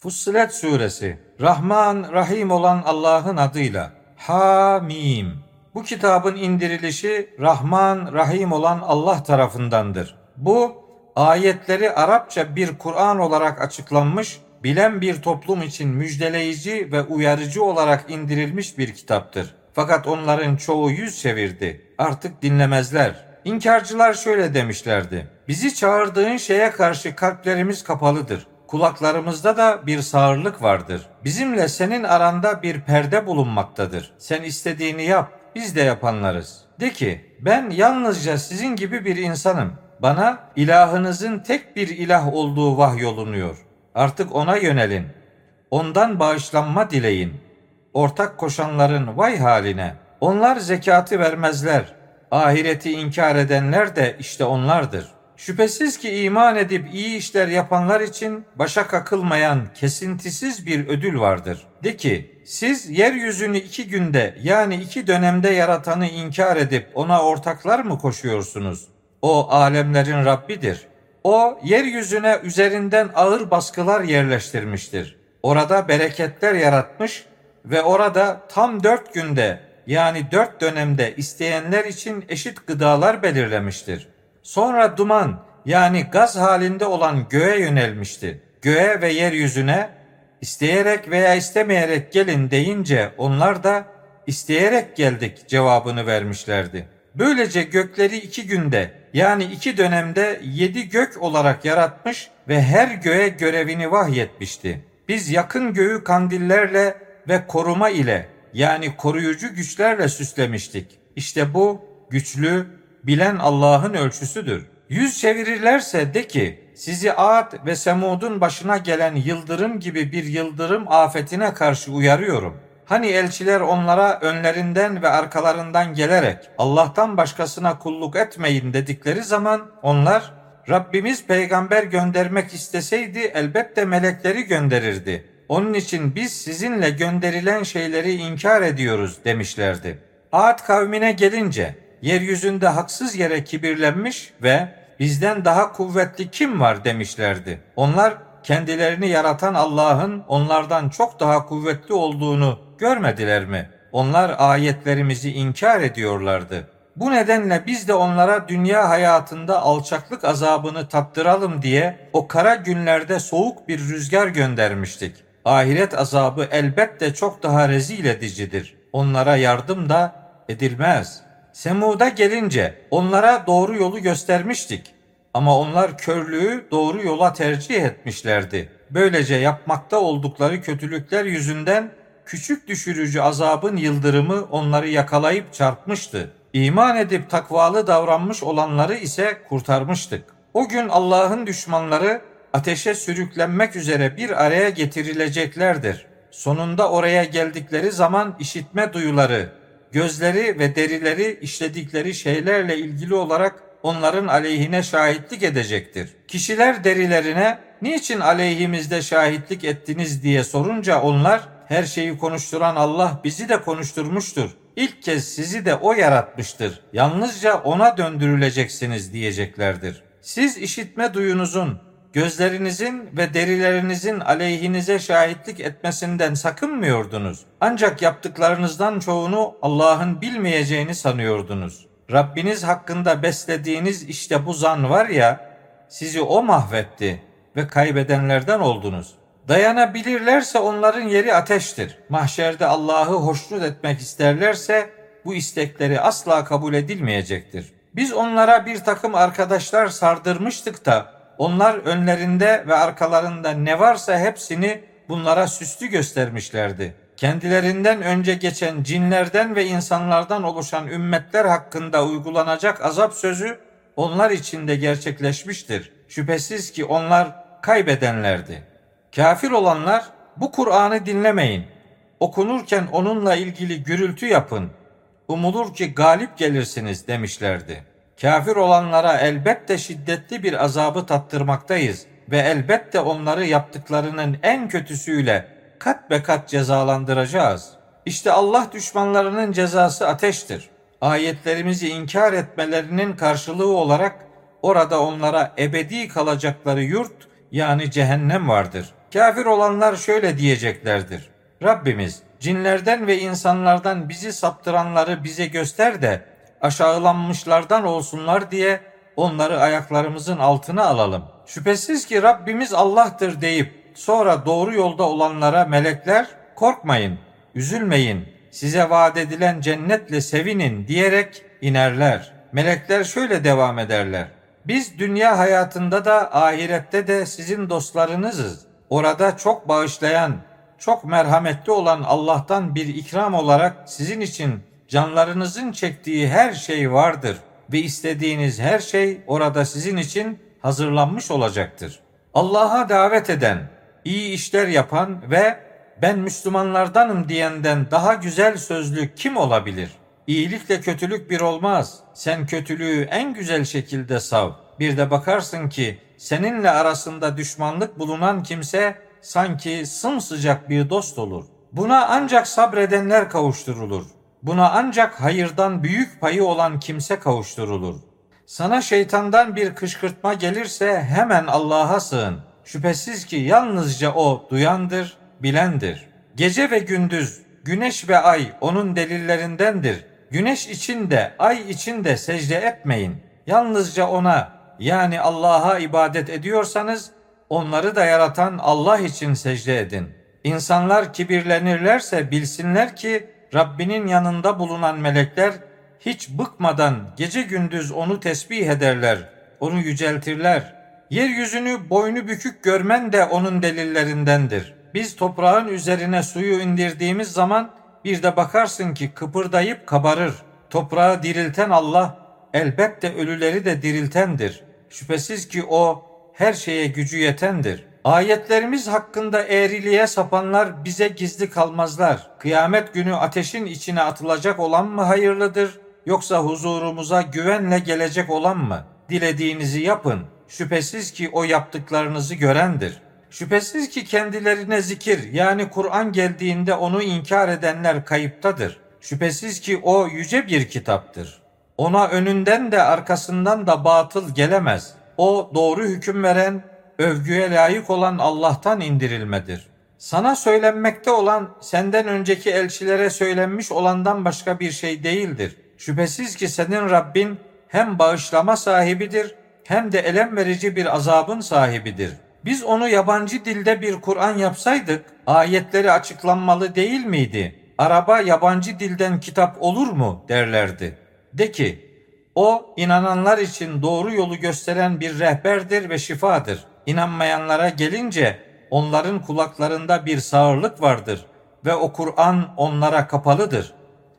Fussilet Suresi Rahman Rahim olan Allah'ın adıyla Hamim Bu kitabın indirilişi Rahman Rahim olan Allah tarafındandır. Bu ayetleri Arapça bir Kur'an olarak açıklanmış, bilen bir toplum için müjdeleyici ve uyarıcı olarak indirilmiş bir kitaptır. Fakat onların çoğu yüz çevirdi. Artık dinlemezler. İnkarcılar şöyle demişlerdi. Bizi çağırdığın şeye karşı kalplerimiz kapalıdır. Kulaklarımızda da bir sağırlık vardır. Bizimle senin aranda bir perde bulunmaktadır. Sen istediğini yap, biz de yapanlarız. De ki, ben yalnızca sizin gibi bir insanım. Bana ilahınızın tek bir ilah olduğu vahyolunuyor. Artık ona yönelin. Ondan bağışlanma dileyin. Ortak koşanların vay haline. Onlar zekatı vermezler. Ahireti inkar edenler de işte onlardır. Şüphesiz ki iman edip iyi işler yapanlar için başa kakılmayan kesintisiz bir ödül vardır. De ki siz yeryüzünü iki günde yani iki dönemde yaratanı inkar edip ona ortaklar mı koşuyorsunuz? O alemlerin Rabbidir. O yeryüzüne üzerinden ağır baskılar yerleştirmiştir. Orada bereketler yaratmış ve orada tam dört günde yani dört dönemde isteyenler için eşit gıdalar belirlemiştir. Sonra duman yani gaz halinde olan göğe yönelmişti. Göğe ve yeryüzüne isteyerek veya istemeyerek gelin deyince onlar da isteyerek geldik cevabını vermişlerdi. Böylece gökleri iki günde yani iki dönemde yedi gök olarak yaratmış ve her göğe görevini vahyetmişti. Biz yakın göğü kandillerle ve koruma ile yani koruyucu güçlerle süslemiştik. İşte bu güçlü, bilen Allah'ın ölçüsüdür. Yüz çevirirlerse de ki sizi Ad ve Semud'un başına gelen yıldırım gibi bir yıldırım afetine karşı uyarıyorum. Hani elçiler onlara önlerinden ve arkalarından gelerek Allah'tan başkasına kulluk etmeyin dedikleri zaman onlar Rabbimiz peygamber göndermek isteseydi elbette melekleri gönderirdi. Onun için biz sizinle gönderilen şeyleri inkar ediyoruz demişlerdi. Ad kavmine gelince yeryüzünde haksız yere kibirlenmiş ve bizden daha kuvvetli kim var demişlerdi. Onlar kendilerini yaratan Allah'ın onlardan çok daha kuvvetli olduğunu görmediler mi? Onlar ayetlerimizi inkar ediyorlardı. Bu nedenle biz de onlara dünya hayatında alçaklık azabını tattıralım diye o kara günlerde soğuk bir rüzgar göndermiştik. Ahiret azabı elbette çok daha rezil edicidir. Onlara yardım da edilmez.'' Semud'a gelince onlara doğru yolu göstermiştik. Ama onlar körlüğü doğru yola tercih etmişlerdi. Böylece yapmakta oldukları kötülükler yüzünden küçük düşürücü azabın yıldırımı onları yakalayıp çarpmıştı. İman edip takvalı davranmış olanları ise kurtarmıştık. O gün Allah'ın düşmanları ateşe sürüklenmek üzere bir araya getirileceklerdir. Sonunda oraya geldikleri zaman işitme duyuları, gözleri ve derileri işledikleri şeylerle ilgili olarak onların aleyhine şahitlik edecektir. Kişiler derilerine niçin aleyhimizde şahitlik ettiniz diye sorunca onlar her şeyi konuşturan Allah bizi de konuşturmuştur. İlk kez sizi de o yaratmıştır. Yalnızca ona döndürüleceksiniz diyeceklerdir. Siz işitme duyunuzun, gözlerinizin ve derilerinizin aleyhinize şahitlik etmesinden sakınmıyordunuz. Ancak yaptıklarınızdan çoğunu Allah'ın bilmeyeceğini sanıyordunuz. Rabbiniz hakkında beslediğiniz işte bu zan var ya, sizi o mahvetti ve kaybedenlerden oldunuz. Dayanabilirlerse onların yeri ateştir. Mahşerde Allah'ı hoşnut etmek isterlerse bu istekleri asla kabul edilmeyecektir. Biz onlara bir takım arkadaşlar sardırmıştık da onlar önlerinde ve arkalarında ne varsa hepsini bunlara süslü göstermişlerdi. Kendilerinden önce geçen cinlerden ve insanlardan oluşan ümmetler hakkında uygulanacak azap sözü onlar için de gerçekleşmiştir. Şüphesiz ki onlar kaybedenlerdi. Kafir olanlar bu Kur'an'ı dinlemeyin. Okunurken onunla ilgili gürültü yapın. Umulur ki galip gelirsiniz demişlerdi. Kafir olanlara elbette şiddetli bir azabı tattırmaktayız ve elbette onları yaptıklarının en kötüsüyle kat be kat cezalandıracağız. İşte Allah düşmanlarının cezası ateştir. Ayetlerimizi inkar etmelerinin karşılığı olarak orada onlara ebedi kalacakları yurt yani cehennem vardır. Kafir olanlar şöyle diyeceklerdir. Rabbimiz cinlerden ve insanlardan bizi saptıranları bize göster de aşağılanmışlardan olsunlar diye onları ayaklarımızın altına alalım. Şüphesiz ki Rabbimiz Allah'tır deyip sonra doğru yolda olanlara melekler korkmayın, üzülmeyin, size vaat edilen cennetle sevinin diyerek inerler. Melekler şöyle devam ederler. Biz dünya hayatında da ahirette de sizin dostlarınızız. Orada çok bağışlayan, çok merhametli olan Allah'tan bir ikram olarak sizin için canlarınızın çektiği her şey vardır ve istediğiniz her şey orada sizin için hazırlanmış olacaktır. Allah'a davet eden, iyi işler yapan ve ben Müslümanlardanım diyenden daha güzel sözlü kim olabilir? İyilikle kötülük bir olmaz. Sen kötülüğü en güzel şekilde sav. Bir de bakarsın ki seninle arasında düşmanlık bulunan kimse sanki sımsıcak bir dost olur. Buna ancak sabredenler kavuşturulur. Buna ancak hayırdan büyük payı olan kimse kavuşturulur. Sana şeytandan bir kışkırtma gelirse hemen Allah'a sığın. Şüphesiz ki yalnızca o duyandır, bilendir. Gece ve gündüz, güneş ve ay onun delillerindendir. Güneş için de, ay için de secde etmeyin. Yalnızca ona yani Allah'a ibadet ediyorsanız onları da yaratan Allah için secde edin. İnsanlar kibirlenirlerse bilsinler ki Rabbinin yanında bulunan melekler hiç bıkmadan gece gündüz onu tesbih ederler, onu yüceltirler. Yeryüzünü boynu bükük görmen de onun delillerindendir. Biz toprağın üzerine suyu indirdiğimiz zaman bir de bakarsın ki kıpırdayıp kabarır. Toprağı dirilten Allah elbette ölüleri de diriltendir. Şüphesiz ki o her şeye gücü yetendir. Ayetlerimiz hakkında eğriliğe sapanlar bize gizli kalmazlar. Kıyamet günü ateşin içine atılacak olan mı hayırlıdır yoksa huzurumuza güvenle gelecek olan mı? Dilediğinizi yapın. Şüphesiz ki o yaptıklarınızı görendir. Şüphesiz ki kendilerine zikir yani Kur'an geldiğinde onu inkar edenler kayıptadır. Şüphesiz ki o yüce bir kitaptır. Ona önünden de arkasından da batıl gelemez. O doğru hüküm veren, övgüye layık olan Allah'tan indirilmedir. Sana söylenmekte olan senden önceki elçilere söylenmiş olandan başka bir şey değildir. Şüphesiz ki senin Rabbin hem bağışlama sahibidir hem de elem verici bir azabın sahibidir. Biz onu yabancı dilde bir Kur'an yapsaydık ayetleri açıklanmalı değil miydi? Araba yabancı dilden kitap olur mu derlerdi. De ki o inananlar için doğru yolu gösteren bir rehberdir ve şifadır. İnanmayanlara gelince onların kulaklarında bir sağırlık vardır ve o Kur'an onlara kapalıdır.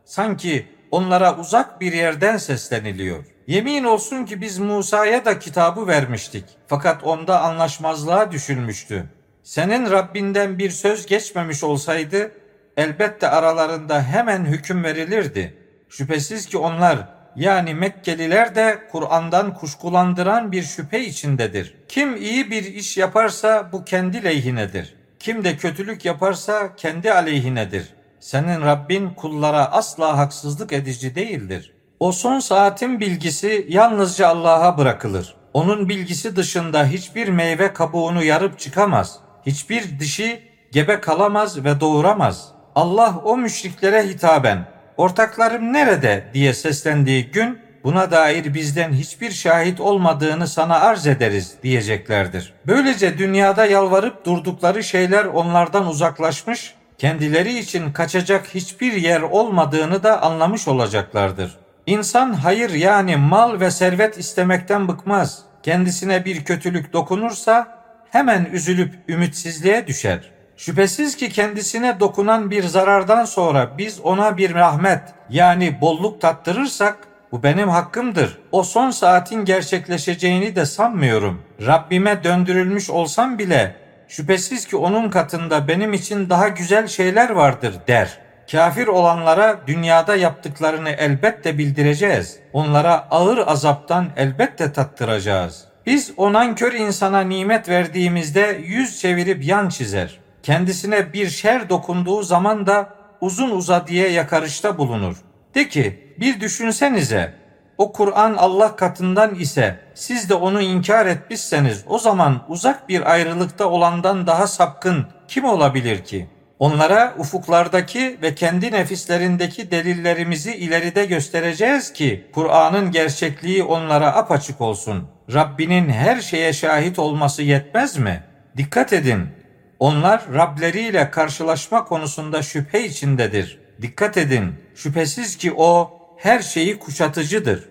Sanki onlara uzak bir yerden sesleniliyor. Yemin olsun ki biz Musa'ya da kitabı vermiştik. Fakat onda anlaşmazlığa düşülmüştü. Senin Rabbinden bir söz geçmemiş olsaydı elbette aralarında hemen hüküm verilirdi. Şüphesiz ki onlar yani Mekkeliler de Kur'an'dan kuşkulandıran bir şüphe içindedir. Kim iyi bir iş yaparsa bu kendi leyhinedir. Kim de kötülük yaparsa kendi aleyhinedir. Senin Rabbin kullara asla haksızlık edici değildir. O son saatin bilgisi yalnızca Allah'a bırakılır. Onun bilgisi dışında hiçbir meyve kabuğunu yarıp çıkamaz. Hiçbir dişi gebe kalamaz ve doğuramaz. Allah o müşriklere hitaben ortaklarım nerede diye seslendiği gün buna dair bizden hiçbir şahit olmadığını sana arz ederiz diyeceklerdir. Böylece dünyada yalvarıp durdukları şeyler onlardan uzaklaşmış, kendileri için kaçacak hiçbir yer olmadığını da anlamış olacaklardır. İnsan hayır yani mal ve servet istemekten bıkmaz. Kendisine bir kötülük dokunursa hemen üzülüp ümitsizliğe düşer. Şüphesiz ki kendisine dokunan bir zarardan sonra biz ona bir rahmet yani bolluk tattırırsak bu benim hakkımdır. O son saatin gerçekleşeceğini de sanmıyorum. Rabbime döndürülmüş olsam bile şüphesiz ki onun katında benim için daha güzel şeyler vardır der. Kafir olanlara dünyada yaptıklarını elbette bildireceğiz. Onlara ağır azaptan elbette tattıracağız. Biz o nankör insana nimet verdiğimizde yüz çevirip yan çizer. Kendisine bir şer dokunduğu zaman da uzun uza diye yakarışta bulunur. De ki bir düşünsenize o Kur'an Allah katından ise siz de onu inkar etmişseniz o zaman uzak bir ayrılıkta olandan daha sapkın kim olabilir ki? Onlara ufuklardaki ve kendi nefislerindeki delillerimizi ileride göstereceğiz ki Kur'an'ın gerçekliği onlara apaçık olsun. Rabbinin her şeye şahit olması yetmez mi? Dikkat edin. Onlar Rableriyle karşılaşma konusunda şüphe içindedir. Dikkat edin. Şüphesiz ki o her şeyi kuşatıcıdır.